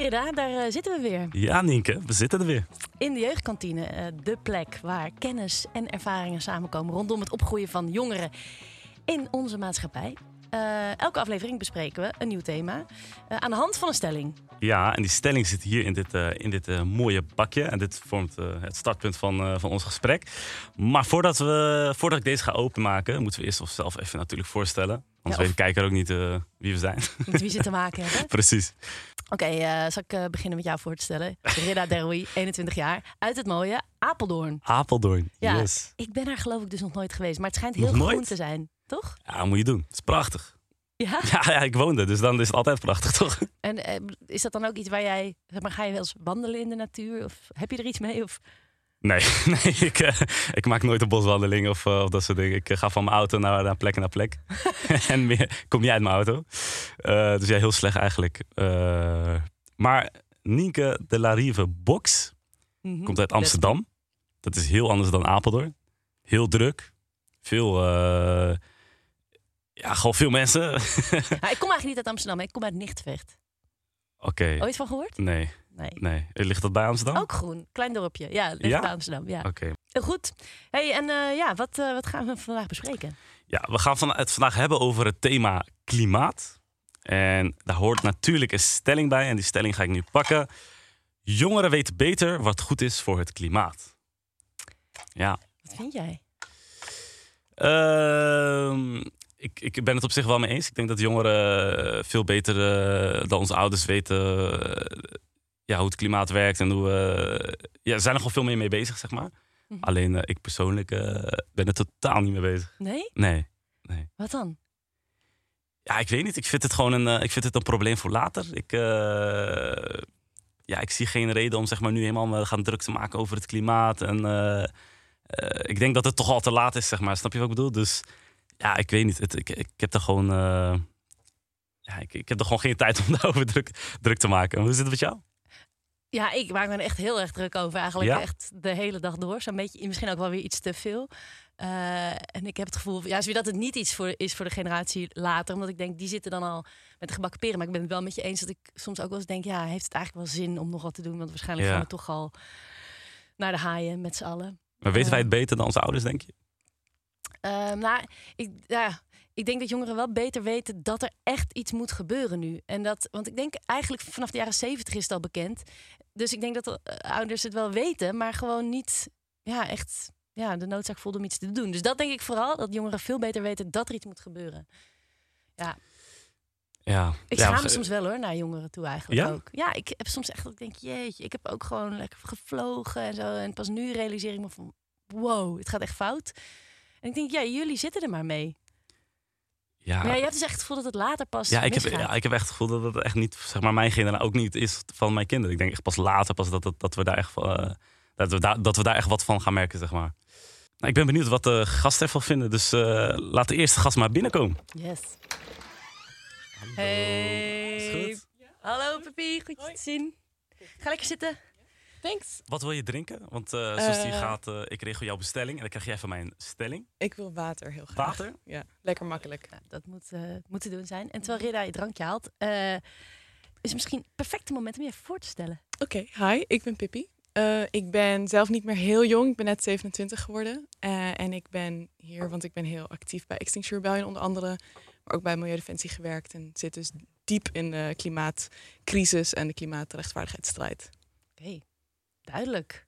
Merida, daar eh, zitten we weer. Ja, Nienke, we zitten er weer. In de jeugdkantine, eh, de plek waar kennis en ervaringen samenkomen rondom het opgroeien van jongeren in onze maatschappij. Eh, elke aflevering bespreken we een nieuw thema eh, aan de hand van een stelling. Ja, en die stelling zit hier in dit, eh, in dit mooie bakje. En dit vormt het startpunt van, van ons gesprek. Maar voordat, we, voordat ik deze ga openmaken, moeten we eerst onszelf even natuurlijk voorstellen. Anders Ja, weet de kijker ook niet wie we zijn. Met wie ze te maken hebben. Precies. Oké, zal ik beginnen met jou voor te stellen? Rida Deroui, 21 jaar, uit het mooie Apeldoorn. Apeldoorn. Ja, Yes. ik ben daar geloof ik dus nog nooit geweest, maar het schijnt heel Nog nooit? groen te zijn, toch? Ja, moet je doen. Het is prachtig. Ja. Ja, ja, ik woonde, dus dan is het altijd prachtig, toch? En eh, is dat dan ook iets waar jij, zeg maar, ga je wel eens wandelen in de natuur? Of heb je er iets mee? Of... Nee, nee ik, eh, ik maak nooit een boswandeling of, eh, of dat soort dingen. Ik ga van mijn auto naar, naar plek naar plek. en meer, kom niet uit mijn auto. Dus ja, heel slecht eigenlijk. Maar Nienke de la Rive Box Mhm. komt uit Amsterdam. Dat is heel anders dan Apeldoorn. Heel druk. Veel, ja, gewoon veel mensen. Nou, ik kom eigenlijk niet uit Amsterdam, hè. ik kom uit Nichtvecht. Oké, Ooit van gehoord? nee, Nee. nee. Ligt dat bij Amsterdam? Ook groen, klein dorpje. Ja, ligt Ja? bij Amsterdam. Ja. Oké. Heel goed. Hey, en eh, ja, wat, eh, wat gaan we vandaag bespreken? Ja, we gaan van, het vandaag hebben over het thema klimaat. En daar hoort natuurlijk een stelling bij. En die stelling ga ik nu pakken. Jongeren weten beter wat goed is voor het klimaat. Ja. Wat vind jij? Ehm, ik, ik ben het op zich wel mee eens. Ik denk dat jongeren eh, veel beter eh, dan onze ouders weten eh, ja, hoe het klimaat werkt. En hoe we. ja, ze zijn er gewoon veel meer mee bezig, zeg maar. Mhm. Alleen ik persoonlijk ben er totaal niet mee bezig. Nee? Nee. Wat dan? Ja, ik weet niet. Ik vind het gewoon een, ik vind het een probleem voor later. Ik, ja, ik zie geen reden om zeg maar, nu helemaal me gaan druk te maken over het klimaat. En ik denk dat het toch al te laat is, zeg maar. Snap je wat ik bedoel? Dus ja, ik weet niet. Het, ik, ik heb er gewoon, eh, ja, ik, ik heb er gewoon geen tijd om daarover druk, druk te maken. Hoe zit het met jou? Ja, ik maak me er echt heel erg druk over. Eigenlijk Ja? echt de hele dag door. Zo'n beetje, misschien ook wel weer iets te veel. Eh, en ik heb het gevoel, juist weer dat het niet iets voor, is voor de generatie later. Omdat ik denk, die zitten dan al met de gebakken peren. Maar ik ben het wel met je eens dat ik soms ook wel eens denk... ja, heeft het eigenlijk wel zin om nog wat te doen? Want waarschijnlijk Ja. gaan we toch al naar de haaien met z'n allen. Maar weten Eh. wij het beter dan onze ouders, denk je? Ehm, nou, ik, ja, ik denk dat jongeren wel beter weten dat er echt iets moet gebeuren nu. En dat, want ik denk eigenlijk vanaf de jaren zeventig is het al bekend. Dus ik denk dat de eh, ouders het wel weten, maar gewoon niet ja, echt ja, de noodzaak voelt om iets te doen. Dus dat denk ik vooral, dat jongeren veel beter weten dat er iets moet gebeuren. Ja, Ja. ik ja, schaam me soms wel hoor, naar jongeren toe eigenlijk Ja? ook. Ja, ik heb soms echt dat ik denk, jeetje, ik heb ook gewoon lekker gevlogen en zo. En pas nu realiseer ik me van, wow, het gaat echt fout. En ik denk, ja, jullie zitten er maar mee. ja. Maar ja, je hebt dus echt het gevoel dat het later pas Ja ik, heb, ja, ik heb echt het gevoel dat het echt niet, zeg maar, mijn generatie ook niet is van mijn kinderen. Ik denk echt pas later, pas dat, dat, dat, we, daar echt, eh, dat, we daar, dat we daar echt wat van gaan merken, zeg maar. Nou, ik ben benieuwd wat de gasten ervan vinden, dus eh, laat de eerste gast maar binnenkomen. Yes. Is Hey. goed? Hallo Pepi, goed je te zien. Ga lekker zitten. Thanks. Wat wil je drinken? Want eh, zoals die Eh. gaat, eh, ik regel jouw bestelling en dan krijg jij van mij een stelling. Ik wil water heel graag. Water? Ja, lekker makkelijk. Nou, dat moet, eh, moet te doen zijn. En terwijl Rida je drankje haalt, eh, is het misschien het perfecte moment om je even voor te stellen. Oké, hi, ik ben Pippi. Eh, ik ben zelf niet meer heel jong. Ik ben net 27 geworden. Eh, en ik ben hier, want ik ben heel actief bij Extinction Rebellion onder andere. Maar ook bij Milieudefensie gewerkt. En zit dus diep in de klimaatcrisis en de klimaatrechtvaardigheidsstrijd. Oké, duidelijk.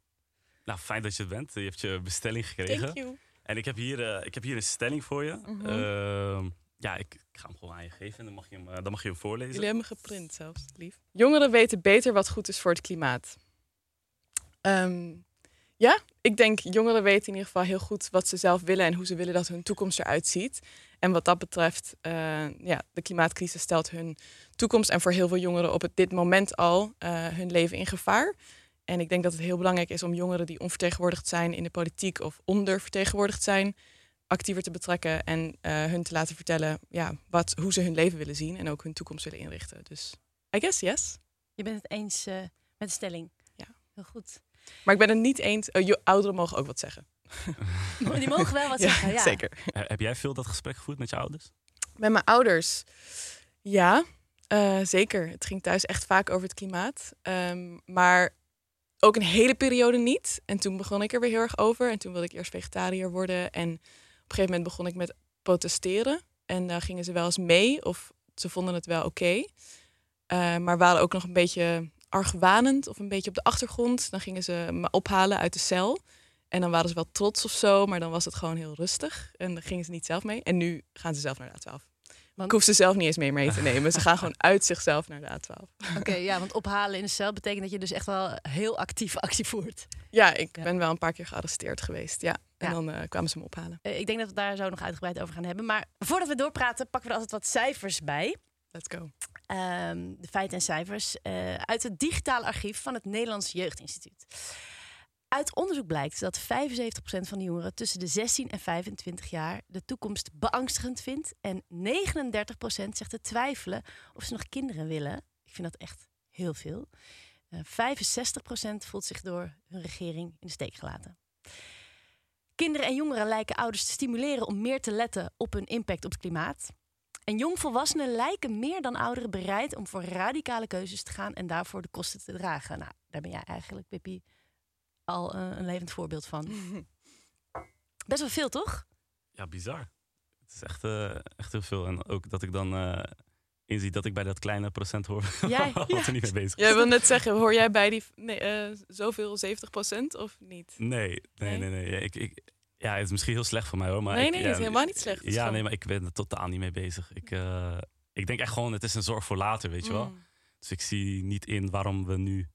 Nou, fijn dat je het bent. Je hebt je bestelling gekregen. Thank you. En ik heb, hier, eh, ik heb hier een stelling voor je. Mhm. Ehm, ja, ik, ik ga hem gewoon aan je geven en dan mag je hem, eh, dan mag je hem voorlezen. Jullie hebben me geprint zelfs, lief. Jongeren weten beter wat goed is voor het klimaat. Ehm, ja, ik denk jongeren weten in ieder geval heel goed wat ze zelf willen en hoe ze willen dat hun toekomst eruit ziet. En wat dat betreft, eh, ja, de klimaatcrisis stelt hun toekomst en voor heel veel jongeren op het, dit moment al hun leven in gevaar. En ik denk dat het heel belangrijk is om jongeren die onvertegenwoordigd zijn in de politiek of ondervertegenwoordigd zijn, actiever te betrekken en eh, hun te laten vertellen ja, wat, hoe ze hun leven willen zien en ook hun toekomst willen inrichten. Dus I guess yes. Je bent het eens eh, met de stelling. Ja. Heel goed. Maar ik ben het niet eens. eh, jo- ouderen mogen ook wat zeggen. Die mogen wel wat zeggen. Ja. zeker. Heb jij veel dat gesprek gevoerd met je ouders? Met mijn ouders. Ja. Eh, zeker. Het ging thuis echt vaak over het klimaat. Ehm, maar ook een hele periode niet. En toen begon ik er weer heel erg over. En toen wilde ik eerst vegetariër worden. En op een gegeven moment begon ik met protesteren. En daar gingen ze wel eens mee. Of ze vonden het wel oké. Eh, maar waren ook nog een beetje argwanend of een beetje op de achtergrond. Dan gingen ze me ophalen uit de cel. En dan waren ze wel trots of zo, maar dan was het gewoon heel rustig. En dan gingen ze niet zelf mee. En nu gaan ze zelf naar de A12. Want- Ik hoef ze zelf niet eens mee mee te nemen. Ze gaan gewoon uit zichzelf naar de A12. Oké, ja, want ophalen in de cel betekent dat je dus echt wel heel actief actie voert. Ja, ik Ja. ben wel een paar keer gearresteerd geweest. Ja. En Ja. dan eh, kwamen ze me ophalen. Eh, ik denk dat we daar zo nog uitgebreid over gaan hebben. Maar voordat we doorpraten, pakken we er altijd wat cijfers bij. Let's go. Ehm, de feiten en cijfers eh, uit het digitale archief van het Nederlands Jeugdinstituut. Uit onderzoek blijkt dat 75% van de jongeren tussen de 16 en 25 jaar de toekomst beangstigend vindt. En 39% zegt te twijfelen of ze nog kinderen willen. Ik vind dat echt heel veel. Eh 65% voelt zich door hun regering in de steek gelaten. Kinderen en jongeren lijken ouders te stimuleren om meer te letten op hun impact op het klimaat. En jongvolwassenen lijken meer dan ouderen bereid om voor radicale keuzes te gaan en daarvoor de kosten te dragen. Nou, daar ben jij eigenlijk, Pippi, al eh, een levend voorbeeld van. Best wel veel, toch? Ja, bizar. Het is echt, eh, echt heel veel. En ook dat ik dan eh inzie dat ik bij dat kleine procent hoor Jij? wat Ja. er niet mee bezig is. Jij wil net zeggen, hoor jij bij die nee, eh, zoveel 70% of niet? Nee, nee, Nee? nee. nee. Ja, ik, ik, ja, het is misschien heel slecht voor mij hoor. Maar Nee, ik, nee, ja, het is helemaal niet slecht. Ja, nee, maar ik ben er totaal niet mee bezig. Ik, eh, ik denk echt gewoon, het is een zorg voor later, weet je wel. Mm. Dus ik zie niet in waarom we nu...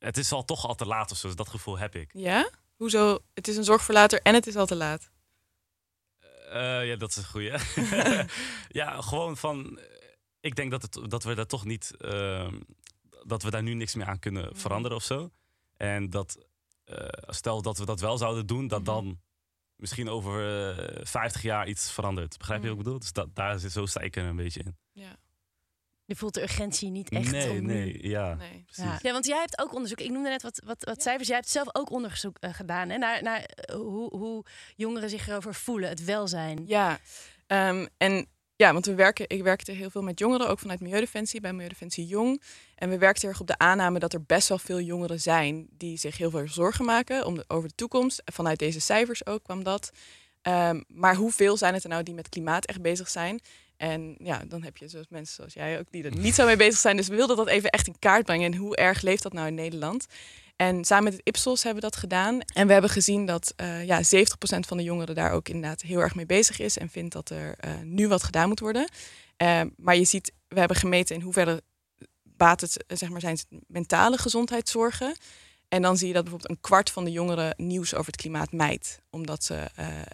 Het is al toch al te laat of zo, dus dat gevoel heb ik. Ja? Hoezo? Het is een zorg voor later en het is al te laat. Eh, ja, dat is een goeie. ja, gewoon van... eh, Ik denk dat, het, dat we daar toch niet... ehm, dat we daar nu niks meer aan kunnen Mhm. veranderen of zo. En dat... eh, stel dat we dat wel zouden doen, dat Mhm. dan misschien over eh 50 jaar iets verandert. Begrijp je wat ik bedoel? Dus dat, daar zit, zo sta ik er een beetje in. Ja. Je voelt de urgentie niet echt nee, om nee, ja. Nee. Ja. ja, want jij hebt ook onderzoek. Ik noemde net wat, wat, wat cijfers. Jij hebt zelf ook onderzoek eh, gedaan hè, naar, naar eh, hoe, hoe jongeren zich erover voelen, het welzijn. Ja, ehm, en ja, want we werken, ik werkte heel veel met jongeren, ook vanuit Milieudefensie, bij Milieudefensie Jong. En we werkten erg op de aanname dat er best wel veel jongeren zijn die zich heel veel zorgen maken om de, over de toekomst. Vanuit deze cijfers ook kwam dat. Ehm, maar hoeveel zijn het er nou die met klimaat echt bezig zijn? En ja, dan heb je zoals mensen zoals jij ook die er niet zo mee bezig zijn. Dus we wilden dat even echt in kaart brengen. En hoe erg leeft dat nou in Nederland? En samen met het Ipsos hebben we dat gedaan. En we hebben gezien dat eh ja, 70% van de jongeren daar ook inderdaad heel erg mee bezig is. En vindt dat er eh, nu wat gedaan moet worden. Eh, maar je ziet, we hebben gemeten in hoeverre baat het, zeg maar, zijn mentale gezondheidszorgen. En dan zie je dat bijvoorbeeld een kwart van de jongeren nieuws over het klimaat mijt. Omdat ze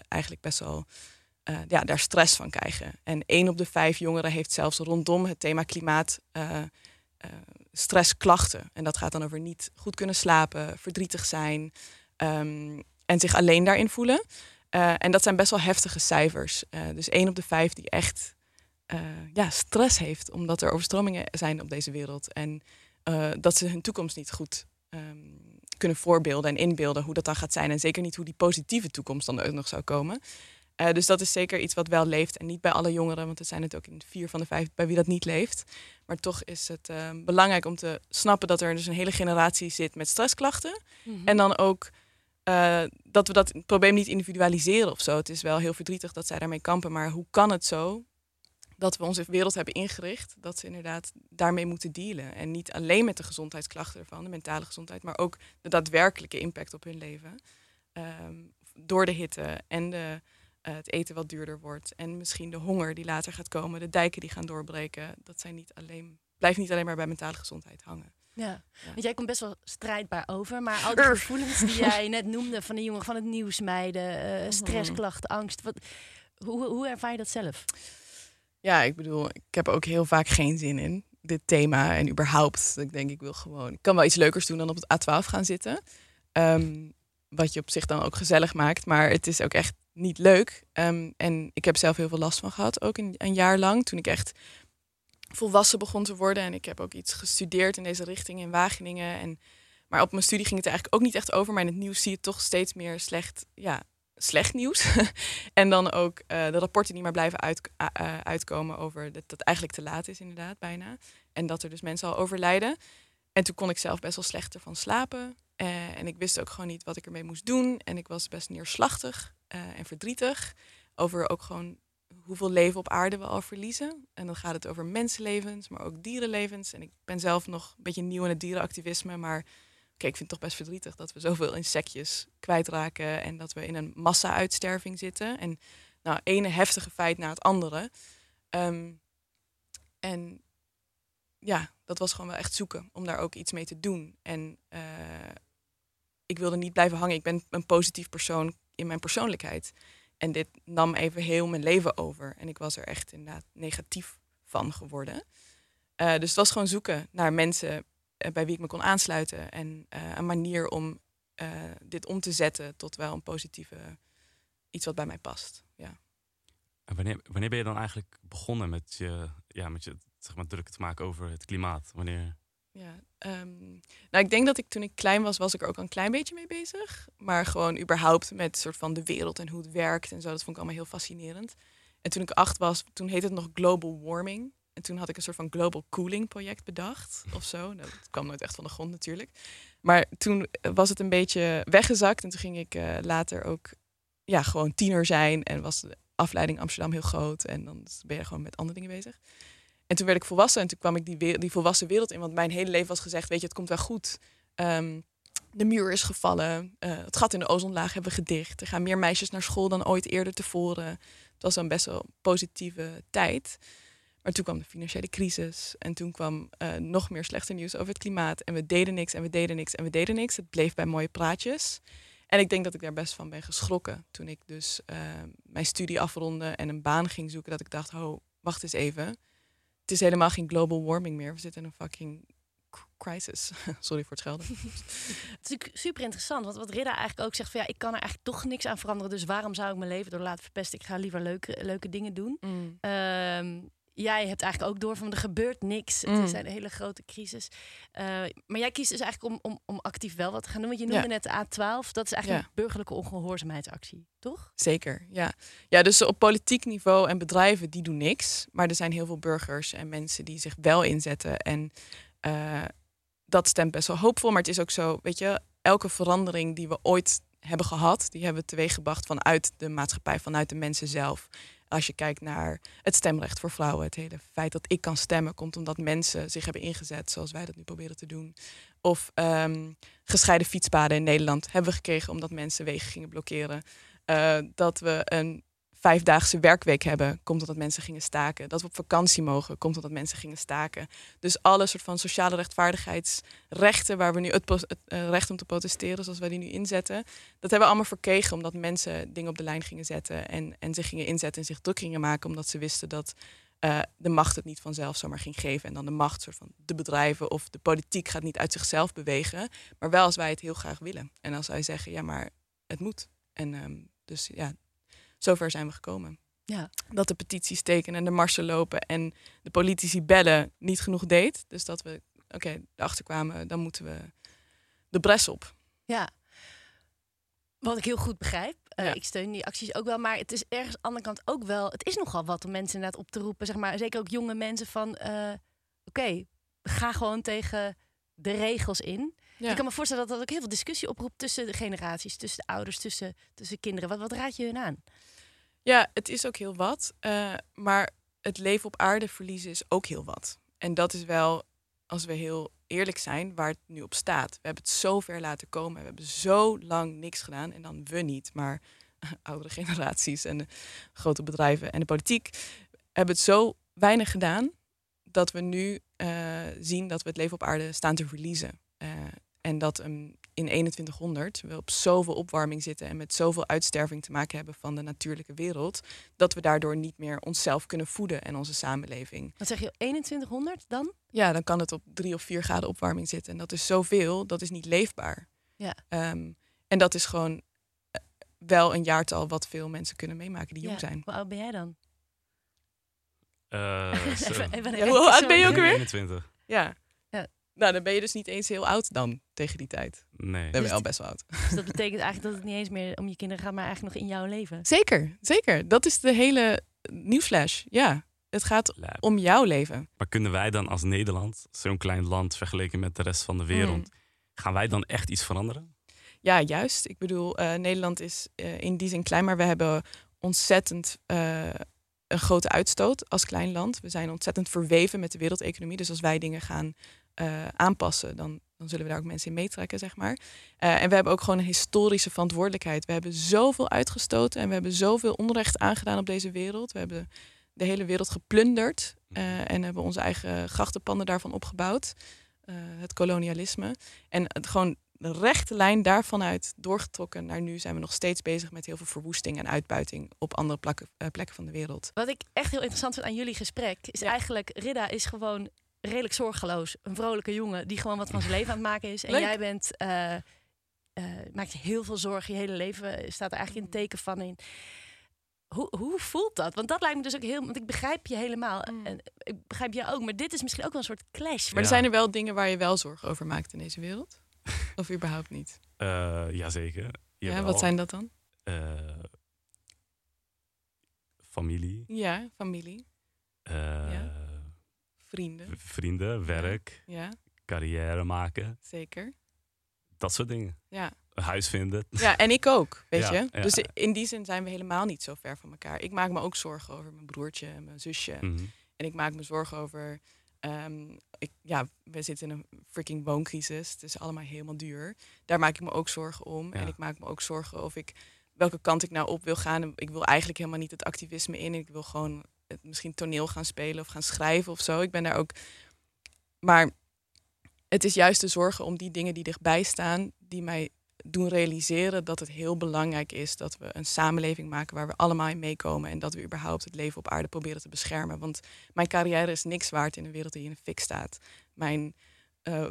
eigenlijk best wel eh, ja, daar stress van krijgen. En één op de vijf jongeren heeft zelfs rondom het thema klimaat eh, eh, stressklachten. En dat gaat dan over niet goed kunnen slapen, verdrietig zijn ehm, en zich alleen daarin voelen. En dat zijn best wel heftige cijfers. Dus één op de vijf die echt ja, stress heeft, omdat er overstromingen zijn op deze wereld. En dat ze hun toekomst niet goed ehm, kunnen voorbeelden en inbeelden hoe dat dan gaat zijn. En zeker niet hoe die positieve toekomst dan ook nog zou komen. Eh, dus dat is zeker iets wat wel leeft. En niet bij alle jongeren, want er zijn het ook in vier van de vijf bij wie dat niet leeft. Maar toch is het eh, belangrijk om te snappen dat er dus een hele generatie zit met stressklachten. Mhm. En dan ook eh, dat we dat probleem niet individualiseren of zo. Het is wel heel verdrietig dat zij daarmee kampen. Maar hoe kan het zo dat we onze wereld hebben ingericht dat ze inderdaad daarmee moeten dealen? En niet alleen met de gezondheidsklachten ervan, de mentale gezondheid, maar ook de daadwerkelijke impact op hun leven. Ehm, door de hitte en de, eh, het eten wat duurder wordt. En misschien de honger die later gaat komen, de dijken die gaan doorbreken. Dat zijn niet alleen, blijft niet alleen maar bij mentale gezondheid hangen. Ja. Ja. want jij komt best wel strijdbaar over. Maar al die gevoelens die jij net noemde van de jongeren, van het nieuws mijden, eh, Mhm. stressklachten, angst. Wat, hoe, hoe ervaar je dat zelf? Ja, ik bedoel, ik heb ook heel vaak geen zin in, dit thema. En überhaupt, ik denk, ik wil gewoon... Ik kan wel iets leukers doen dan op het A12 gaan zitten. Ehm, wat je op zich dan ook gezellig maakt. Maar het is ook echt niet leuk. Ehm, en ik heb zelf heel veel last van gehad, ook een, een jaar lang. Toen ik echt volwassen begon te worden. En ik heb ook iets gestudeerd in deze richting in Wageningen. En, maar op mijn studie ging het er eigenlijk ook niet echt over. Maar in het nieuws zie je toch steeds meer slecht, ja, slecht nieuws. en dan ook uh, de rapporten die maar blijven uit, uh, uitkomen over dat het eigenlijk te laat is, inderdaad, bijna. En dat er dus mensen al overlijden. En toen kon ik zelf best wel slechter van slapen. En ik wist ook gewoon niet wat ik ermee moest doen. En ik was best neerslachtig en verdrietig over ook gewoon hoeveel leven op aarde we al verliezen. En dan gaat het over mensenlevens, maar ook dierenlevens. En ik ben zelf nog een beetje nieuw in het dierenactivisme, maar Kijk, ik vind het toch best verdrietig dat we zoveel insectjes kwijtraken en dat we in een massa-uitsterving zitten. En nou, ene heftige feit na het andere. Ehm, en ja, dat was gewoon wel echt zoeken om daar ook iets mee te doen. En uh, ik wilde niet blijven hangen. Ik ben een positief persoon in mijn persoonlijkheid. En dit nam even heel mijn leven over. En ik was er echt inderdaad negatief van geworden. Uh, dus het was gewoon zoeken naar mensen eh, bij wie ik me kon aansluiten. En uh, een manier om dit om te zetten tot wel een positieve iets wat bij mij past. Ja. En wanneer, wanneer ben je dan eigenlijk begonnen met je, ja, met je zeg maar, druk te maken over het klimaat? Wanneer? Ja, um, nou, ik denk dat ik toen ik klein was, was ik er ook een klein beetje mee bezig. Maar gewoon überhaupt met soort van de wereld en hoe het werkt en zo. Dat vond ik allemaal heel fascinerend. En toen ik acht was, toen heette het nog global warming. En toen had ik een soort van global cooling project bedacht of zo. Nou, dat kwam nooit echt van de grond natuurlijk. Maar toen was het een beetje weggezakt. En toen ging ik uh, later ook ja, gewoon tiener zijn. En was de afleiding Amsterdam heel groot. En dan ben je gewoon met andere dingen bezig. En toen werd ik volwassen. En toen kwam ik die, die volwassen wereld in. Want mijn hele leven was gezegd, weet je, het komt wel goed. Um, de muur is gevallen. Uh, het gat in de ozonlaag hebben we gedicht. Er gaan meer meisjes naar school dan ooit eerder tevoren. Het was een best wel positieve tijd. Maar toen kwam de financiële crisis en toen kwam uh, nog meer slechte nieuws over het klimaat. En we deden niks en we deden niks en we deden niks. Het bleef bij mooie praatjes. En ik denk dat ik daar best van ben geschrokken toen ik dus uh, mijn studie afronde en een baan ging zoeken. Dat ik dacht, oh, wacht eens even. Het is helemaal geen global warming meer. We zitten in een fucking crisis. Sorry voor het schelden. het is natuurlijk super interessant. Want wat Ridda eigenlijk ook zegt: van ja, ik kan er eigenlijk toch niks aan veranderen. Dus waarom zou ik mijn leven door laten verpesten? Ik ga liever leuke, leuke dingen doen. Mm. Um, jij hebt eigenlijk ook door van er gebeurt niks. Het is mm. een hele grote crisis. Uh, maar jij kiest dus eigenlijk om, om, om actief wel wat te gaan doen. Want je noemde net de A12. Dat is eigenlijk een burgerlijke ongehoorzaamheidsactie, toch? Zeker, ja. Ja, dus op politiek niveau en bedrijven die doen niks. Maar er zijn heel veel burgers en mensen die zich wel inzetten. En uh, dat stemt best wel hoopvol. Maar het is ook zo, weet je, elke verandering die we ooit hebben gehad, die hebben we teweeggebracht vanuit de maatschappij, vanuit de mensen zelf. Als je kijkt naar het stemrecht voor vrouwen, het hele feit dat ik kan stemmen, komt omdat mensen zich hebben ingezet, zoals wij dat nu proberen te doen. Of um, gescheiden fietspaden in Nederland hebben we gekregen omdat mensen wegen gingen blokkeren. Uh, dat we een vijfdaagse werkweek hebben, komt omdat mensen gingen staken. Dat we op vakantie mogen, komt omdat mensen gingen staken. Dus alle soort van sociale rechtvaardigheidsrechten, waar we nu het, uh, recht om te protesteren, zoals wij die nu inzetten, dat hebben we allemaal verkregen omdat mensen dingen op de lijn gingen zetten en, en zich gingen inzetten en zich druk gingen maken, omdat ze wisten dat uh, de macht het niet vanzelf zomaar ging geven. En dan de macht, soort van de bedrijven of de politiek gaat niet uit zichzelf bewegen, maar wel als wij het heel graag willen. En als wij zeggen, ja, maar het moet. En um, dus ja, zover zijn we gekomen. Ja. Dat de petities tekenen en de marsen lopen en de politici bellen niet genoeg deed. Dus dat we, oké, okay, erachter kwamen, dan moeten we de bres op. Ja. Wat ik heel goed begrijp. Uh, Ik steun die acties ook wel. Maar het is ergens aan de andere kant ook wel. Het is nogal wat om mensen inderdaad op te roepen. Zeg maar, zeker ook jonge mensen van. Uh, Oké, okay, ga gewoon tegen de regels in. Ja. Ik kan me voorstellen dat dat ook heel veel discussie oproept tussen de generaties, tussen de ouders, tussen, tussen kinderen. Wat, wat raad je hun aan? Ja, het is ook heel wat. Uh, maar het leven op aarde verliezen is ook heel wat. En dat is wel, als we heel eerlijk zijn, waar het nu op staat. We hebben het zo ver laten komen. We hebben zo lang niks gedaan. En dan we niet, maar oudere generaties en de grote bedrijven en de politiek hebben het zo weinig gedaan dat we nu uh, zien dat we het leven op aarde staan te verliezen. Uh, en dat um, in 2100 we op zoveel opwarming zitten en met zoveel uitsterving te maken hebben van de natuurlijke wereld, dat we daardoor niet meer onszelf kunnen voeden en onze samenleving. Wat zeg je, 2100 dan? Ja, dan kan het op drie of vier graden opwarming zitten. En dat is zoveel, dat is niet leefbaar. Ja. Um, en dat is gewoon eh, wel een jaartal wat veel mensen kunnen meemaken die jong zijn. Hoe oud ben jij dan? Uh, even, even ja, hoe oud ben je ook weer? 21. Ja. Nou, dan ben je dus niet eens heel oud dan tegen die tijd. Nee. Dan ben je Dus al best wel oud. Dus dat betekent eigenlijk dat het niet eens meer om je kinderen gaat, maar eigenlijk nog in jouw leven. Zeker, zeker. Dat is de hele nieuwsflash. Ja, het gaat Lijp. om jouw leven. Maar kunnen wij dan als Nederland, zo'n klein land vergeleken met de rest van de wereld, Hmm. gaan wij dan echt iets veranderen? Ja, juist. Ik bedoel, eh, Nederland is eh, in die zin klein, maar we hebben ontzettend eh, een grote uitstoot als klein land. We zijn ontzettend verweven met de wereldeconomie. Dus als wij dingen gaan eh, aanpassen, dan, dan zullen we daar ook mensen in meetrekken, zeg maar. Eh, en we hebben ook gewoon een historische verantwoordelijkheid. We hebben zoveel uitgestoten en we hebben zoveel onrecht aangedaan op deze wereld. We hebben de hele wereld geplunderd eh, en hebben onze eigen grachtenpanden daarvan opgebouwd. Eh, het kolonialisme. En het gewoon de rechte lijn daarvan uit doorgetrokken naar nu zijn we nog steeds bezig met heel veel verwoesting en uitbuiting op andere plekken, plekken van de wereld. Wat ik echt heel interessant vind aan jullie gesprek, is Ja. eigenlijk, Ridda is gewoon redelijk zorgeloos. Een vrolijke jongen die gewoon wat van zijn leven aan het maken is. En Leuk. jij bent, eh, eh, maakt je heel veel zorgen. Je hele leven staat er eigenlijk in het teken van in. Hoe, hoe voelt dat? Want dat lijkt me dus ook heel... Want ik begrijp je helemaal. Mm. En ik begrijp jou ook. Maar dit is misschien ook wel een soort clash. Maar er Ja. zijn er wel dingen waar je wel zorgen over maakt in deze wereld? Of überhaupt niet? Eh jazeker. Ja, Jawel. wat zijn dat dan? Eh, familie, Ja, familie, eh, Ja. Vrienden. vrienden, werk, Ja, carrière maken, zeker. dat soort dingen. Ja. Een huis vinden. Ja, en ik ook, weet Ja, je. ja. Dus in die zin zijn we helemaal niet zo ver van elkaar. Ik maak me ook zorgen over mijn broertje en mijn zusje. Mhm. En ik maak me zorgen over. ehm, ik, ja, we zitten in een freaking wooncrisis. Het is allemaal helemaal duur. Daar maak ik me ook zorgen om. En ik maak me ook zorgen of ik welke kant ik nou op wil gaan. Ik wil eigenlijk helemaal niet het activisme in. Ik wil gewoon misschien toneel gaan spelen of gaan schrijven of zo. Ik ben daar ook. Maar het is juist de zorgen om die dingen die dichtbij staan, die mij doen realiseren dat het heel belangrijk is dat we een samenleving maken waar we allemaal in meekomen en dat we überhaupt het leven op aarde proberen te beschermen. Want mijn carrière is niks waard in een wereld die in een fik staat. Mijn, eh,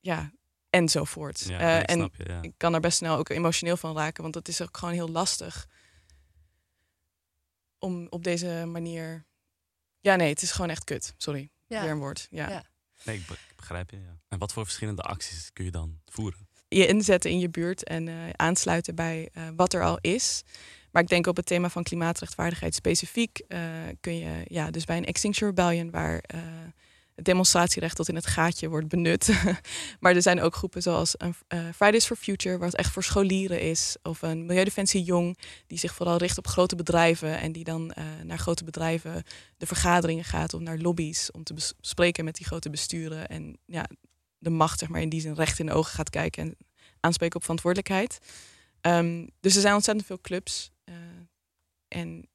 ja, enzovoort. Ja, Eh, ik en snap je. Ja. ik kan er best snel ook emotioneel van raken, want het is ook gewoon heel lastig om op deze manier. Ja, nee, het is gewoon echt kut. Sorry, Ja. weer een woord. Ja. Ja. Nee, ik be- ik begrijp je. Ja. En wat voor verschillende acties kun je dan voeren? je inzetten in je buurt en eh, aansluiten bij eh, wat er al is. Maar ik denk op het thema van klimaatrechtvaardigheid specifiek eh, kun je ja, dus bij een Extinction Rebellion waar eh, het demonstratierecht tot in het gaatje wordt benut. maar er zijn ook groepen zoals eh, Fridays for Future, waar het echt voor scholieren is. Of een Milieudefensie Jong, die zich vooral richt op grote bedrijven en die dan eh, naar grote bedrijven de vergaderingen gaat of naar lobby's om te bes- bespreken met die grote besturen. En ja, de macht, zeg maar, in die zin recht in de ogen gaat kijken en aanspreken op verantwoordelijkheid. Ehm, dus er zijn ontzettend veel clubs. eh, en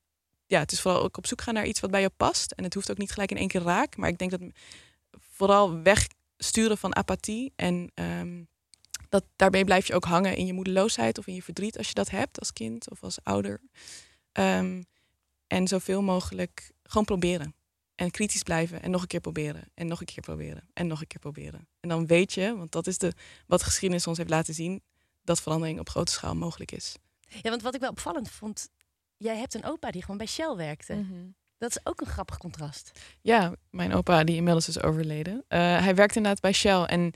ja, het is vooral ook op zoek gaan naar iets wat bij je past. En het hoeft ook niet gelijk in één keer raak. Maar ik denk dat vooral wegsturen van apathie. En ehm, dat, daarmee blijf je ook hangen in je moedeloosheid of in je verdriet als je dat hebt als kind of als ouder. Ehm, en zoveel mogelijk gewoon proberen. En kritisch blijven en nog een keer proberen. En nog een keer proberen. En nog een keer proberen. En dan weet je, want dat is de, wat geschiedenis ons heeft laten zien, dat verandering op grote schaal mogelijk is. ja, want wat ik wel opvallend vond... Jij hebt een opa die gewoon bij Shell werkte. Dat is ook een grappig contrast. Ja, mijn opa die inmiddels is overleden. eh, hij werkt inderdaad bij Shell. En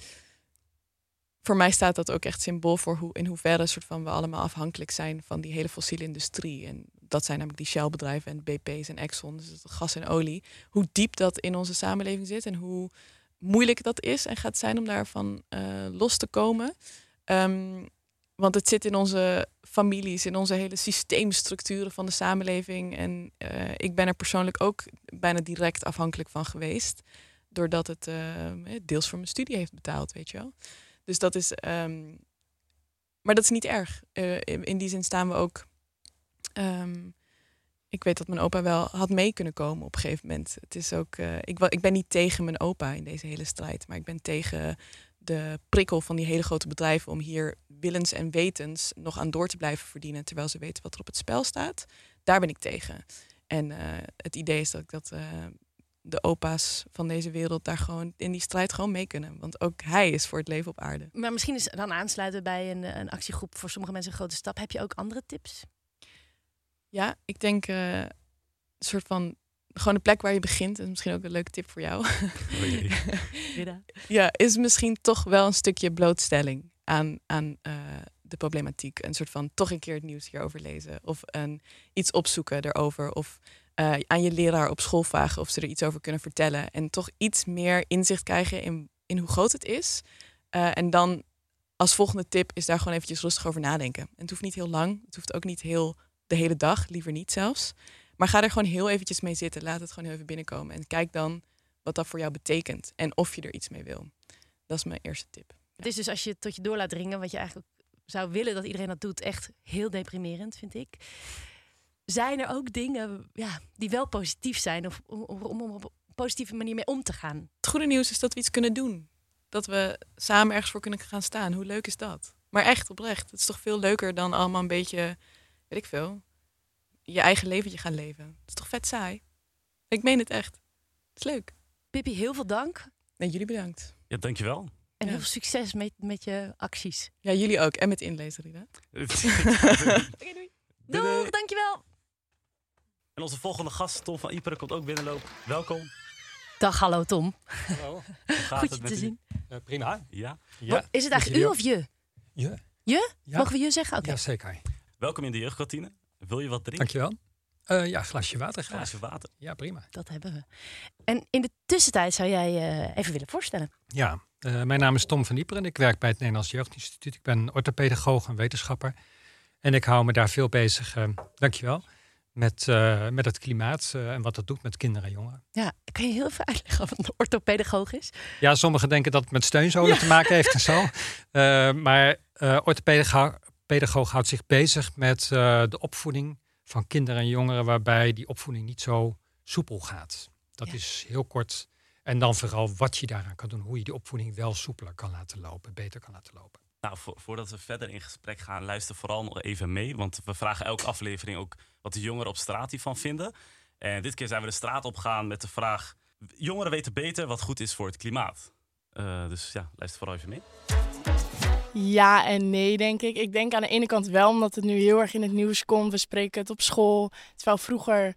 voor mij staat dat ook echt symbool voor hoe, in hoeverre soort van we allemaal afhankelijk zijn van die hele fossiele industrie. En dat zijn namelijk die Shell-bedrijven en BP's en Exxon, dus het gas en olie. Hoe diep dat in onze samenleving zit en hoe moeilijk dat is en gaat zijn om daarvan eh, los te komen. Ehm, want het zit in onze families, in onze hele systeemstructuren van de samenleving. En eh, ik ben er persoonlijk ook bijna direct afhankelijk van geweest. Doordat het eh, deels voor mijn studie heeft betaald, weet je wel. Dus dat is. ehm, maar dat is niet erg. Eh, in, die zin staan we ook. ehm, ik weet dat mijn opa wel had mee kunnen komen op een gegeven moment. Het is ook. eh, ik, ik ben niet tegen mijn opa in deze hele strijd. Maar ik ben tegen de prikkel van die hele grote bedrijven om hier willens en wetens nog aan door te blijven verdienen. Terwijl ze weten wat er op het spel staat. Daar ben ik tegen. En eh, het idee is dat ik dat. eh, de opa's van deze wereld daar gewoon in die strijd gewoon mee kunnen. Want ook hij is voor het leven op aarde. Maar misschien is dan aansluiten bij een, een actiegroep voor sommige mensen een grote stap. Heb je ook andere tips? Ja, ik denk eh, een soort van gewoon de plek waar je begint. Is misschien ook een leuke tip voor jou. Oh ja, is misschien toch wel een stukje blootstelling aan, eh, de problematiek. Een soort van toch een keer het nieuws hierover lezen. Of een, iets opzoeken erover. Of eh, aan je leraar op school vragen of ze er iets over kunnen vertellen. En toch iets meer inzicht krijgen in, in hoe groot het is. Eh, en dan als volgende tip is daar gewoon eventjes rustig over nadenken. En het hoeft niet heel lang. Het hoeft ook niet heel de hele dag. Liever niet zelfs. Maar ga er gewoon heel eventjes mee zitten. Laat het gewoon even binnenkomen. En kijk dan wat dat voor jou betekent. En of je er iets mee wil. Dat is mijn eerste tip. Het is dus als je het tot je door laat dringen, wat je eigenlijk zou willen dat iedereen dat doet, echt heel deprimerend, vind ik. Zijn er ook dingen ja, die wel positief zijn of om, om, om op een positieve manier mee om te gaan? Het goede nieuws is dat we iets kunnen doen. Dat we samen ergens voor kunnen gaan staan. Hoe leuk is dat? Maar echt, oprecht. Het is toch veel leuker dan allemaal een beetje, weet ik veel, je eigen leventje gaan leven. Het is toch vet saai? Ik meen het echt. Het is leuk. Pippi, heel veel dank Nee, jullie bedankt. Ja, dankjewel. En Ja. heel veel succes met, met je acties. Ja, jullie ook. En met inlezen, Rida. Oké, doei. Doei, Doeg, dankjewel. En onze volgende gast, Tom van Iperen, komt ook binnenlopen. Welkom. Dag, hallo Tom. Hallo. Hoe gaat Goed het je met te u? zien. Eh, prima. Ja. Wat- Is het eigenlijk u of je? Ja. Je? Ja. Mogen we je zeggen? Oké. Ja, zeker. Welkom in de jeugdkantine. Wil je wat drinken? Dankjewel. Eh ja, glasje water graag. Glaasje water. Ja, prima. Dat hebben we. En in de tussentijd zou jij je even willen voorstellen. Ja, eh, mijn naam is Tom van Ieper en ik werk bij het Nederlands Jeugdinstituut. Ik ben orthopedagoog en wetenschapper. En ik hou me daar veel bezig, dankjewel, met, eh, met het klimaat eh, en wat dat doet met kinderen en jongeren. Ja, kan je heel even uitleggen wat een orthopedagoog is? Ja, sommigen denken dat het met steunzolen te maken heeft en zo. Eh, maar eh orthopedagoog pedagoog houdt zich bezig met eh, de opvoeding van kinderen en jongeren, waarbij die opvoeding niet zo soepel gaat. Dat Ja. is heel kort. En dan vooral wat je daaraan kan doen, hoe je die opvoeding wel soepeler kan laten lopen, beter kan laten lopen. Nou, vo- voordat we verder in gesprek gaan, luister vooral nog even mee. Want we vragen elke aflevering ook wat de jongeren op straat hiervan vinden. En dit keer zijn we de straat opgegaan met de vraag... Jongeren weten beter wat goed is voor het klimaat. Eh, dus ja, luister vooral even mee. Ja en nee, denk ik. Ik denk aan de ene kant wel, omdat het nu heel erg in het nieuws komt. We spreken het op school. Terwijl vroeger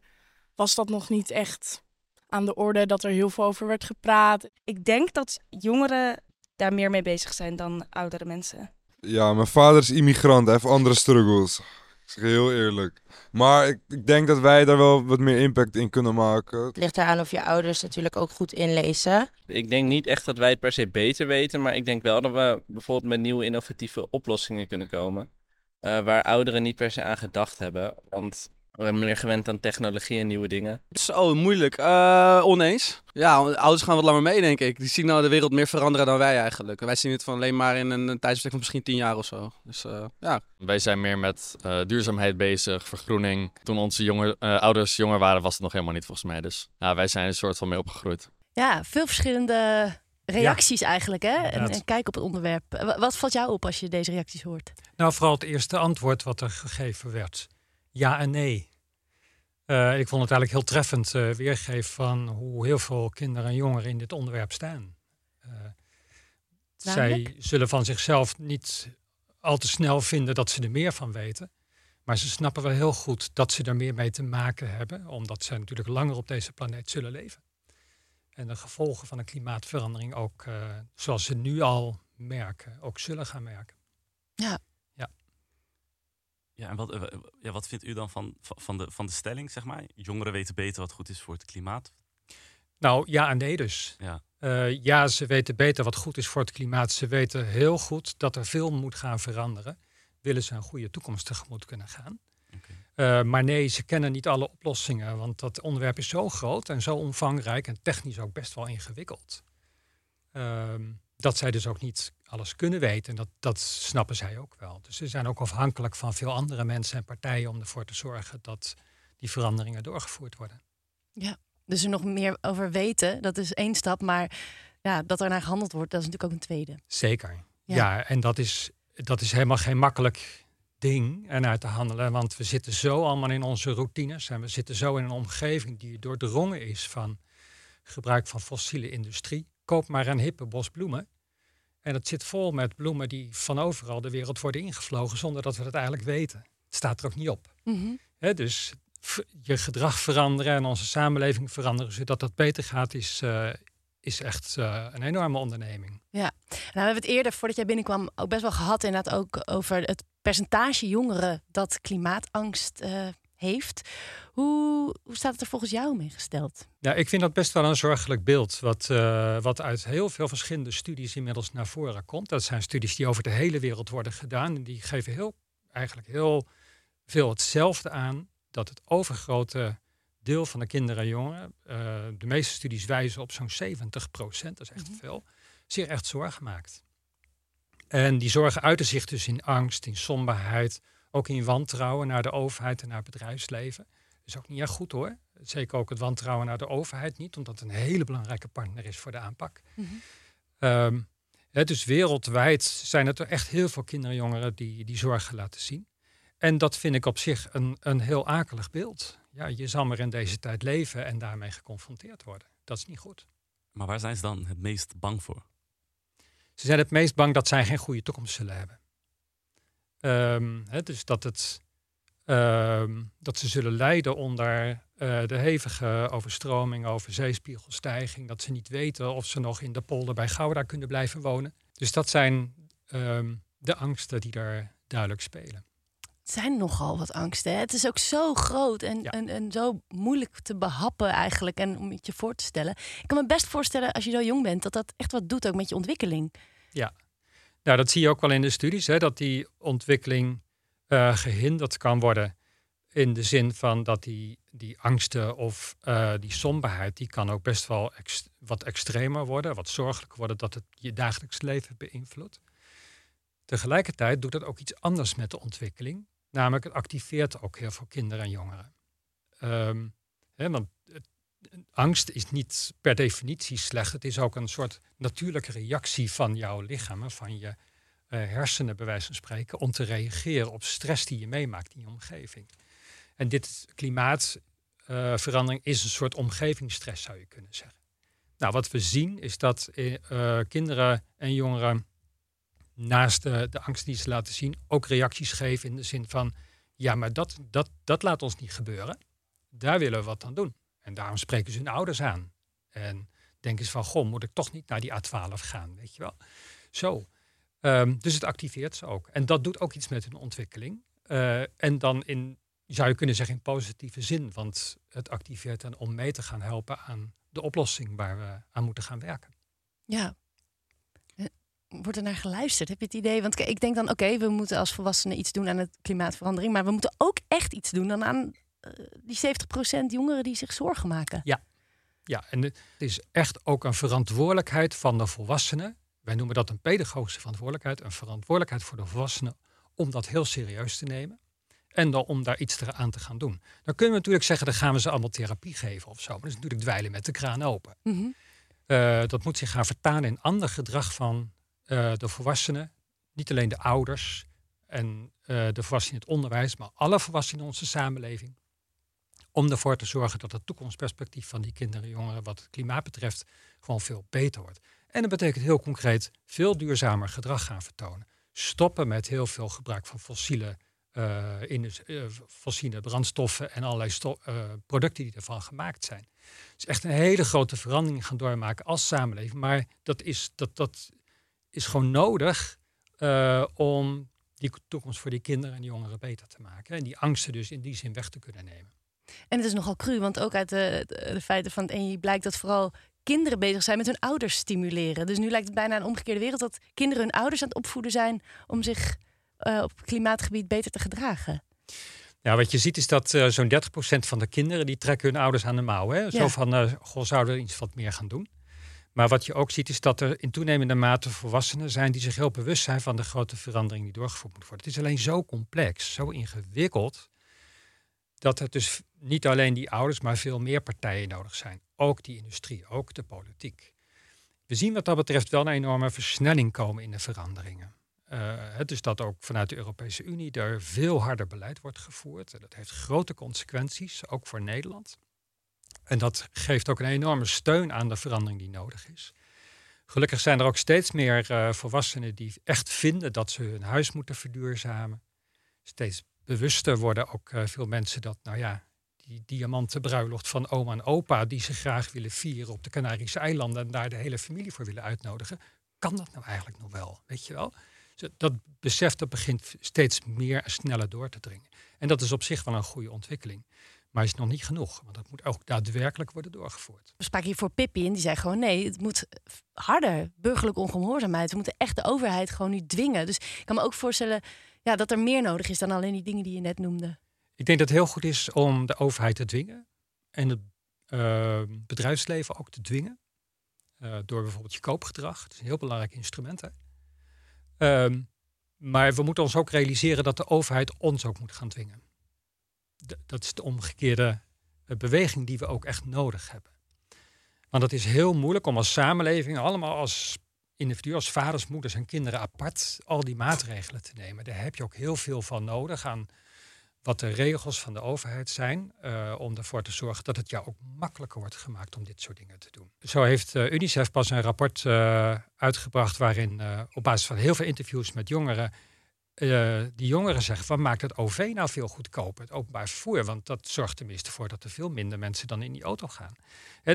was dat nog niet echt aan de orde dat er heel veel over werd gepraat. Ik denk dat jongeren daar meer mee bezig zijn dan oudere mensen. Ja, mijn vader is immigrant, hij heeft andere struggles. Ik zeg heel eerlijk. Maar ik, ik denk dat wij daar wel wat meer impact in kunnen maken. Het ligt eraan of je ouders natuurlijk ook goed inlezen. Ik denk niet echt dat wij het per se beter weten, maar ik denk wel dat we bijvoorbeeld met nieuwe innovatieve oplossingen kunnen komen. eh, waar ouderen niet per se aan gedacht hebben. Want we zijn meer gewend aan technologie en nieuwe dingen. Zo, moeilijk. Eh, oneens. Ja, ouders gaan wat langer mee, denk ik. Die zien nou de wereld meer veranderen dan wij eigenlijk. Wij zien het van alleen maar in een, een tijdsbestek van misschien tien jaar of zo. Dus eh, ja. Wij zijn meer met eh, duurzaamheid bezig, vergroening. Toen onze jonge, eh, ouders jonger waren, was het nog helemaal niet volgens mij. Dus ja, wij zijn er een soort van mee opgegroeid. Ja, veel verschillende reacties eigenlijk hè? En, kijk op het onderwerp. Wa- Wat valt jou op als je deze reacties hoort? Nou, vooral het eerste antwoord wat er gegeven werd. Ja en nee. Eh, ik vond het eigenlijk heel treffend eh, weergeven van hoe heel veel kinderen en jongeren in dit onderwerp staan. Eh, zij zullen van zichzelf niet al te snel vinden dat ze er meer van weten. Maar ze snappen wel heel goed dat ze er meer mee te maken hebben, omdat ze natuurlijk langer op deze planeet zullen leven. En de gevolgen van de klimaatverandering ook, zoals ze nu al merken, ook zullen gaan merken. Ja, en wat, eh, ja, wat vindt u dan van, van- de, van de stelling, zeg maar? Jongeren weten beter wat goed is voor het klimaat. Nou, ja en nee dus. Ja. Eh, ja, ze weten beter wat goed is voor het klimaat. Ze weten heel goed dat er veel moet gaan veranderen. Willen ze een goede toekomst tegemoet kunnen gaan. Eh, maar nee, ze kennen niet alle oplossingen. Want dat onderwerp is zo groot en zo omvangrijk en technisch ook best wel ingewikkeld. Ehm, dat zij dus ook niet alles kunnen weten. En dat, dat snappen zij ook wel. Dus ze zijn ook afhankelijk van veel andere mensen en partijen om ervoor te zorgen dat die veranderingen doorgevoerd worden. Dus er nog meer over weten, dat is één stap. Maar ja, dat er naar gehandeld wordt, dat is natuurlijk ook een tweede. Zeker. Ja. Ja, en dat is, dat is helemaal geen makkelijk ding ernaar te handelen. Want we zitten zo allemaal in onze routines. En we zitten zo in een omgeving die doordrongen is van gebruik van fossiele industrie. Koop maar een hippe bos bloemen. En het zit vol met bloemen die van overal de wereld worden ingevlogen zonder dat we dat eigenlijk weten. Het staat er ook niet op. Mhm. Dus je gedrag veranderen en onze samenleving veranderen, zodat dat beter gaat, is, eh, is echt eh, een enorme onderneming. Ja, nou, we hebben het eerder, voordat jij binnenkwam, ook best wel gehad inderdaad ook over het percentage jongeren dat klimaatangst eh, heeft. Hoe, hoe staat het er volgens jou mee gesteld? Ja, ik vind dat best wel een zorgelijk beeld, wat, eh, wat uit heel veel verschillende studies inmiddels naar voren komt. Dat zijn studies die over de hele wereld worden gedaan en die geven heel, eigenlijk heel veel hetzelfde aan, dat het overgrote deel van de kinderen en jongeren, eh, de meeste studies wijzen op zo'n 70 procent, dat is echt veel, zich echt zorgen maakt. En die zorgen uiten zich dus in angst, in somberheid, ook in wantrouwen naar de overheid en naar het bedrijfsleven. Dat is ook niet echt goed hoor. Zeker ook het wantrouwen naar de overheid niet, omdat het een hele belangrijke partner is voor de aanpak. Ehm, hè, dus wereldwijd zijn het er echt heel veel kinderen en jongeren die die zorgen laten zien. En dat vind ik op zich een, een heel akelig beeld. Ja, je zal maar in deze tijd leven en daarmee geconfronteerd worden. Dat is niet goed. Maar waar zijn ze dan het meest bang voor? Ze zijn het meest bang dat zij geen goede toekomst zullen hebben. Ehm, hè, dus dat, het, ehm, dat ze zullen lijden onder eh, de hevige overstroming, over zeespiegelstijging. Dat ze niet weten of ze nog in de polder bij Gouda kunnen blijven wonen. Dus dat zijn ehm, de angsten die daar duidelijk spelen. Het zijn nogal wat angsten. Hè? Het is ook zo groot en, en, en zo moeilijk te behappen eigenlijk. En om het je voor te stellen. Ik kan me best voorstellen als je zo jong bent, dat dat echt wat doet ook met je ontwikkeling. Ja, nou, dat zie je ook wel in de studies, hè, dat die ontwikkeling eh, gehinderd kan worden. In de zin van dat die, die angsten of eh, die somberheid, die kan ook best wel wat extremer worden, wat zorgelijker worden, dat het je dagelijks leven beïnvloedt. Tegelijkertijd doet het ook iets anders met de ontwikkeling. Namelijk, het activeert ook heel veel kinderen en jongeren. Ehm, hè, want het- angst is niet per definitie slecht. Het is ook een soort natuurlijke reactie van jouw lichaam, van je eh, hersenen, bij wijze van spreken, om te reageren op stress die je meemaakt in je omgeving. En dit klimaatverandering is een soort omgevingsstress, zou je kunnen zeggen. Nou, wat we zien is dat eh, eh, kinderen en jongeren naast de, de angst die ze laten zien, ook reacties geven in de zin van, ja, maar dat, dat, dat laat ons niet gebeuren. Daar willen we wat aan doen. En daarom spreken ze hun ouders aan. En denken ze van, goh, moet ik toch niet naar die A12 gaan, weet je wel. Zo. Ehm, dus het activeert ze ook. En dat doet ook iets met hun ontwikkeling. Eh, en dan in, zou je kunnen zeggen, in positieve zin. Want het activeert hen om mee te gaan helpen aan de oplossing waar we aan moeten gaan werken. Ja. Eh, Wordt er naar geluisterd? Heb je het idee? Want ik denk dan, oké, we moeten als volwassenen iets doen aan het klimaatverandering. Maar we moeten ook echt iets doen dan aan die 70% jongeren die zich zorgen maken. Ja. Ja, en het is echt ook een verantwoordelijkheid van de volwassenen. Wij noemen dat een pedagogische verantwoordelijkheid. Een verantwoordelijkheid voor de volwassenen om dat heel serieus te nemen. En dan om daar iets aan te gaan doen. Dan kunnen we natuurlijk zeggen, dan gaan we ze allemaal therapie geven of zo. Maar dat is natuurlijk dweilen met de kraan open. Mhm. Eh, dat moet zich gaan vertalen in ander gedrag van eh, de volwassenen. Niet alleen de ouders en eh, de volwassenen in het onderwijs, maar alle volwassenen in onze samenleving. Om ervoor te zorgen dat het toekomstperspectief van die kinderen en jongeren wat het klimaat betreft gewoon veel beter wordt. En dat betekent heel concreet veel duurzamer gedrag gaan vertonen. Stoppen met heel veel gebruik van fossiele, eh, indus- eh, fossiele brandstoffen en allerlei eh, producten die ervan gemaakt zijn. Is echt een hele grote verandering gaan doormaken als samenleving. Maar dat is, dat, dat is gewoon nodig om die toekomst voor die kinderen en jongeren beter te maken. En die angsten dus in die zin weg te kunnen nemen. En het is nogal cru, want ook uit de, feiten van het ENI blijkt dat vooral kinderen bezig zijn met hun ouders stimuleren. Dus nu lijkt het bijna een omgekeerde wereld dat kinderen hun ouders aan het opvoeden zijn om zich eh, op klimaatgebied beter te gedragen. Ja, wat je ziet is dat eh, zo'n 30% van de kinderen die trekken hun ouders aan de mouw. Hè? Zo Ja. van, eh goh, zouden we iets wat meer gaan doen. Maar wat je ook ziet is dat er in toenemende mate volwassenen zijn die zich heel bewust zijn van de grote verandering die doorgevoerd moet worden. Het is alleen zo complex, zo ingewikkeld, dat er dus niet alleen die ouders, maar veel meer partijen nodig zijn. Ook die industrie, ook de politiek. We zien wat dat betreft wel een enorme versnelling komen in de veranderingen. Eh, het is dat ook vanuit de Europese Unie er veel harder beleid wordt gevoerd. Dat heeft grote consequenties, ook voor Nederland. En dat geeft ook een enorme steun aan de verandering die nodig is. Gelukkig zijn er ook steeds meer eh, volwassenen die echt vinden dat ze hun huis moeten verduurzamen. Steeds bewuster worden ook eh, veel mensen dat, nou ja, die diamanten bruiloft van oma en opa, die ze graag willen vieren op de Canarische eilanden en daar de hele familie voor willen uitnodigen. Kan dat nou eigenlijk nog wel? Weet je wel? Dat besef dat begint steeds meer en sneller door te dringen. En dat is op zich wel een goede ontwikkeling. Maar is nog niet genoeg, want dat moet ook daadwerkelijk worden doorgevoerd. We spraken hier voor Pippi en die zei gewoon nee, het moet harder. Burgerlijke ongehoorzaamheid. We moeten echt de overheid gewoon nu dwingen. Dus ik kan me ook voorstellen ja, dat er meer nodig is dan alleen die dingen die je net noemde. Ik denk dat het heel goed is om de overheid te dwingen. En het eh, bedrijfsleven ook te dwingen. Eh, door bijvoorbeeld je koopgedrag. Dat is een heel belangrijk instrument. Ehm, maar we moeten ons ook realiseren dat de overheid ons ook moet gaan dwingen. Dat is de omgekeerde eh, beweging die we ook echt nodig hebben. Want het is heel moeilijk om als samenleving, allemaal als individu, als vaders, moeders en kinderen apart, al die maatregelen te nemen. Daar heb je ook heel veel van nodig aan wat de regels van de overheid zijn, eh, om ervoor te zorgen dat het jou ook makkelijker wordt gemaakt om dit soort dingen te doen. Zo heeft eh, UNICEF pas een rapport eh, uitgebracht waarin op basis van heel veel interviews met jongeren, die jongeren zeggen van maakt het OV nou veel goedkoper, het openbaar vervoer, want dat zorgt tenminste voor dat er veel minder mensen dan in die auto gaan.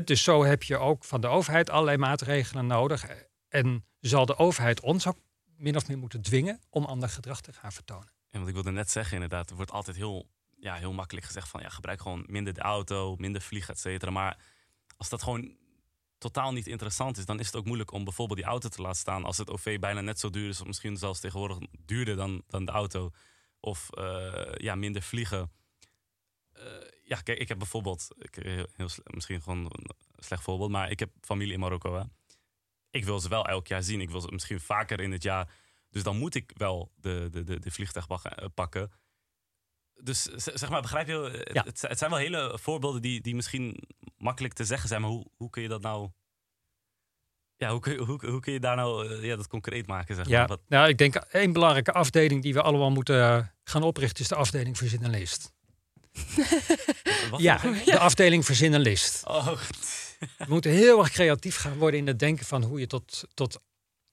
Dus zo heb je ook van de overheid allerlei maatregelen nodig en zal de overheid ons ook min of meer moeten dwingen om ander gedrag te gaan vertonen. Ja, want ik wilde net zeggen, inderdaad, er wordt altijd heel, ja, heel makkelijk gezegd van ja, gebruik gewoon minder de auto, minder vliegen, et cetera. Maar als dat gewoon totaal niet interessant is, dan is het ook moeilijk om bijvoorbeeld die auto te laten staan als het OV bijna net zo duur is, of misschien zelfs tegenwoordig duurder dan, dan de auto. Of eh, ja, minder vliegen. Eh, ja, kijk, ik heb bijvoorbeeld, ik, heel, heel misschien gewoon een slecht voorbeeld, maar ik heb familie in Marokko. Hè. Ik wil ze wel elk jaar zien. Ik wil ze misschien vaker in het jaar. Dus dan moet ik wel de, de, de, de vliegtuig eh, pakken. Dus zeg maar, begrijp je? Het, Ja. het, het zijn wel hele voorbeelden die, die misschien makkelijk te zeggen zijn. Maar hoe, hoe kun je dat nou... Ja, hoe kun je, hoe, hoe kun je daar nou eh, ja, dat concreet maken? Zeg maar? Ja, Wat, nou, ik denk één belangrijke afdeling die we allemaal moeten eh, gaan oprichten is de afdeling en list. Ja, voor- de afdeling verzin en list. Oh, We moeten heel erg creatief gaan worden in het denken van hoe je tot, tot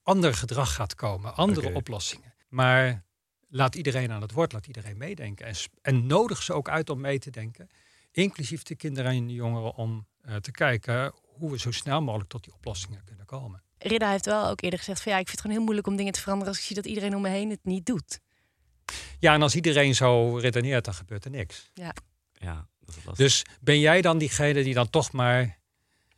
ander gedrag gaat komen, andere oplossingen. Maar laat iedereen aan het woord, laat iedereen meedenken. En, en nodig ze ook uit om mee te denken, inclusief de kinderen en de jongeren, om eh, te kijken hoe we zo snel mogelijk tot die oplossingen kunnen komen. Ridda heeft wel ook eerder gezegd van ja, ik vind het gewoon heel moeilijk om dingen te veranderen als ik zie dat iedereen om me heen het niet doet. Ja, en als iedereen zo redeneert, dan gebeurt er niks. Ja. ja, dat is. Dus ben jij dan diegene die dan toch maar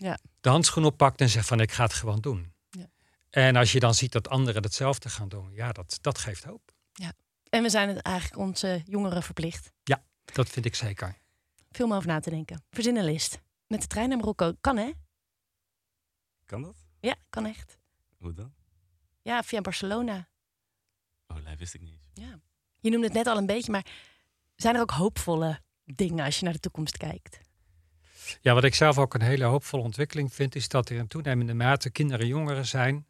Ja. de handschoen oppakt en zegt van ik ga het gewoon doen. Ja. En als je dan ziet dat anderen hetzelfde gaan doen, ja, dat, dat geeft hoop. En we zijn het eigenlijk onze jongeren verplicht. Ja, dat vind ik zeker. Veel om over na te denken. Verzin een list. Met de trein naar Marokko. Kan hè? Kan dat? Ja, kan echt. Hoe dan? Ja, via Barcelona. Oh, dat wist ik niet. Ja. Je noemde het net al een beetje, maar zijn er ook hoopvolle dingen als je naar de toekomst kijkt? Ja, wat ik zelf ook een hele hoopvolle ontwikkeling vind, is dat er in toenemende mate kinderen en jongeren zijn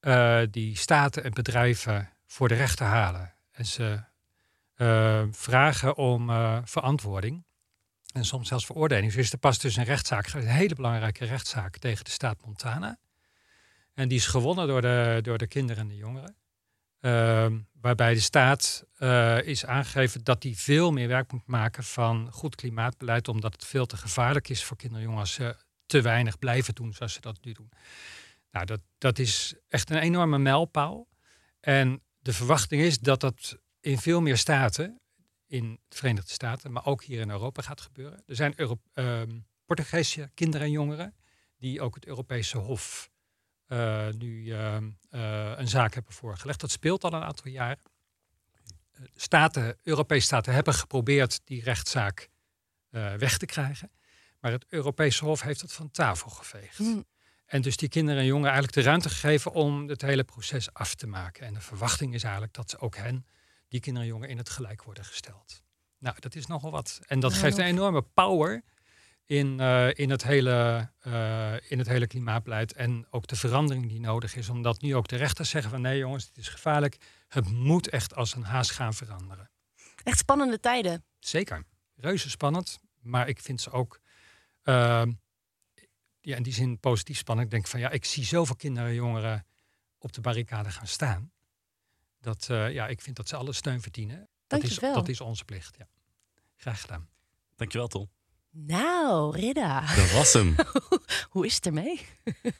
eh, die staten en bedrijven voor de rechter halen. En ze eh, vragen om eh, verantwoording. En soms zelfs veroordeling. Dus er pas dus een rechtszaak, een hele belangrijke rechtszaak tegen de staat Montana. En die is gewonnen door de, door de kinderen en de jongeren. Ehm, waarbij de staat eh, is aangegeven dat die veel meer werk moet maken van goed klimaatbeleid, omdat het veel te gevaarlijk is voor kinderen en ze te weinig blijven doen zoals ze dat nu doen. Nou, dat, dat is echt een enorme mijlpaal. En de verwachting is dat dat in veel meer staten, in de Verenigde Staten, maar ook hier in Europa gaat gebeuren. Er zijn ehm, Portugese kinderen en jongeren die ook het Europese Hof eh, nu ehm, eh, een zaak hebben voorgelegd. Dat speelt al een aantal jaren. Eh, Staten, Europese staten hebben geprobeerd die rechtszaak eh, weg te krijgen. Maar het Europese Hof heeft het van tafel geveegd. Hm. En dus die kinderen en jongeren eigenlijk de ruimte gegeven om het hele proces af te maken. En de verwachting is eigenlijk dat ze ook hen, die kinderen en jongeren, in het gelijk worden gesteld. Nou, dat is nogal wat. En dat geeft een enorme power in, eh, in, het hele, eh, in het hele klimaatbeleid. En ook de verandering die nodig is. Omdat nu ook de rechters zeggen van nee jongens, het is gevaarlijk. Het moet echt als een haas gaan veranderen. Echt spannende tijden. Zeker. Reuze spannend. Maar ik vind ze ook ehm, ja, in die zin positief spannend. Ik denk van ja, ik zie zoveel kinderen en jongeren op de barricade gaan staan. Dat eh, ja, ik vind dat ze alle steun verdienen. Dat is, dat is onze plicht. Ja. Graag gedaan. Dankjewel, Tom. Nou, Ridda. Dat was hem. Hoe is het ermee?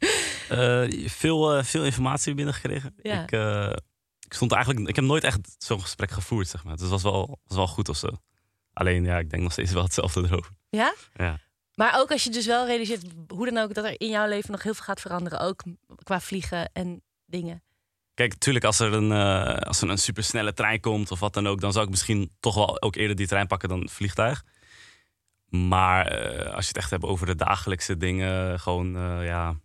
Eh, veel, eh, veel informatie binnengekregen. Ja. Ik, eh, ik stond eigenlijk, ik heb nooit echt zo'n gesprek gevoerd, zeg maar. Dus het was wel, was wel goed of zo. Alleen, ja, ik denk nog steeds wel hetzelfde erover. Ja? Ja. Maar ook als je dus wel realiseert, hoe dan ook, dat er in jouw leven nog heel veel gaat veranderen. Ook qua vliegen en dingen. Kijk, natuurlijk als er een, eh, als er een supersnelle trein komt of wat dan ook, dan zou ik misschien toch wel ook eerder die trein pakken dan het vliegtuig. Maar eh, als je het echt hebt over de dagelijkse dingen, gewoon eh, ja.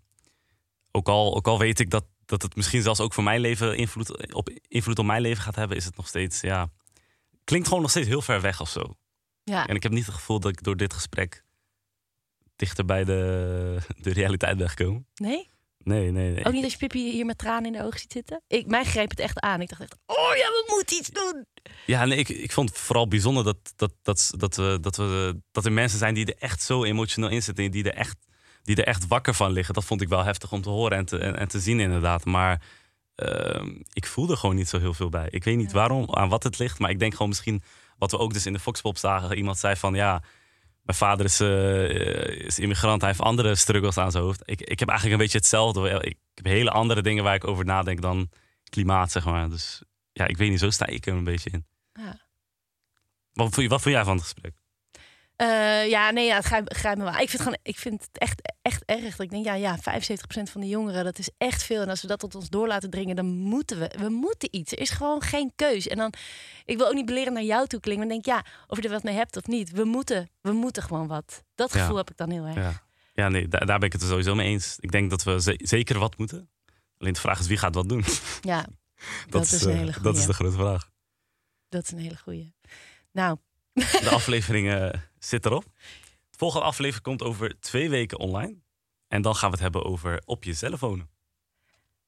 Ook al, ook al weet ik dat, dat het misschien zelfs ook voor mijn leven invloed op, invloed op mijn leven gaat hebben, is het nog steeds, ja. Klinkt gewoon nog steeds heel ver weg of zo. Ja. En ik heb niet het gevoel dat ik door dit gesprek dichter bij de, de realiteit ben gekomen. Nee? Nee, nee, nee. Ook niet als je Pippi hier met tranen in de ogen ziet zitten? Ik, mij greep het echt aan. Ik dacht echt, oh ja, we moeten iets doen. Ja, nee, ik, ik vond het vooral bijzonder dat, dat, dat, dat, we, dat, we, dat er mensen zijn die er echt zo emotioneel in zitten. en Die er, echt, die er echt wakker van liggen. Dat vond ik wel heftig om te horen en te, en, en te zien inderdaad. Maar ehm, ik voelde gewoon niet zo heel veel bij. Ik weet niet waarom, aan wat het ligt. Maar ik denk gewoon misschien wat we ook dus in de Foxpop zagen. Iemand zei van ja, mijn vader is, eh, is immigrant. Hij heeft andere struggles aan zijn hoofd. Ik, ik heb eigenlijk een beetje hetzelfde. Ik heb hele andere dingen waar ik over nadenk dan klimaat, zeg maar. Dus ja, ik weet niet, zo sta ik er een beetje in. Ja. Wat vond, je, wat vond jij van het gesprek? Eh, ja, nee, ja, het grijpt, me wel. Ik vind, gewoon, ik vind het echt, echt erg. Dat ik denk, ja, ja, 75% van de jongeren, dat is echt veel. En als we dat tot ons door laten dringen, dan moeten we, we moeten iets. Er is gewoon geen keus. En dan, ik wil ook niet beleren naar jou toe klinken. Maar denk, ja, of je er wat mee hebt of niet. We moeten, we moeten gewoon wat. Dat Ja. gevoel heb ik dan heel erg. Ja, ja nee, daar, daar ben ik het er sowieso mee eens. Ik denk dat we ze- zeker wat moeten. Alleen de vraag is wie gaat wat doen. Ja, dat, is een eh, hele Dat is de grote vraag. Dat is een hele goeie. Nou, De aflevering eh, zit erop. De volgende aflevering komt over twee weken online. En dan gaan we het hebben over op jezelf wonen.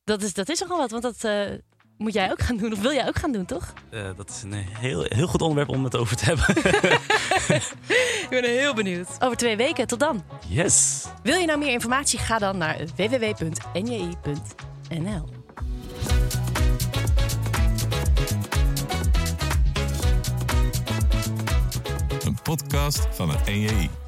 dat is, dat is nogal wat. Want dat eh, moet jij ook gaan doen. Of wil jij ook gaan doen, toch? Eh, dat is een heel, heel goed onderwerp om het over te hebben. Ik ben heel benieuwd. Over twee weken, tot dan. yes! Wil je nou meer informatie? Ga dan naar www.nji.nl. podcast van het NJI.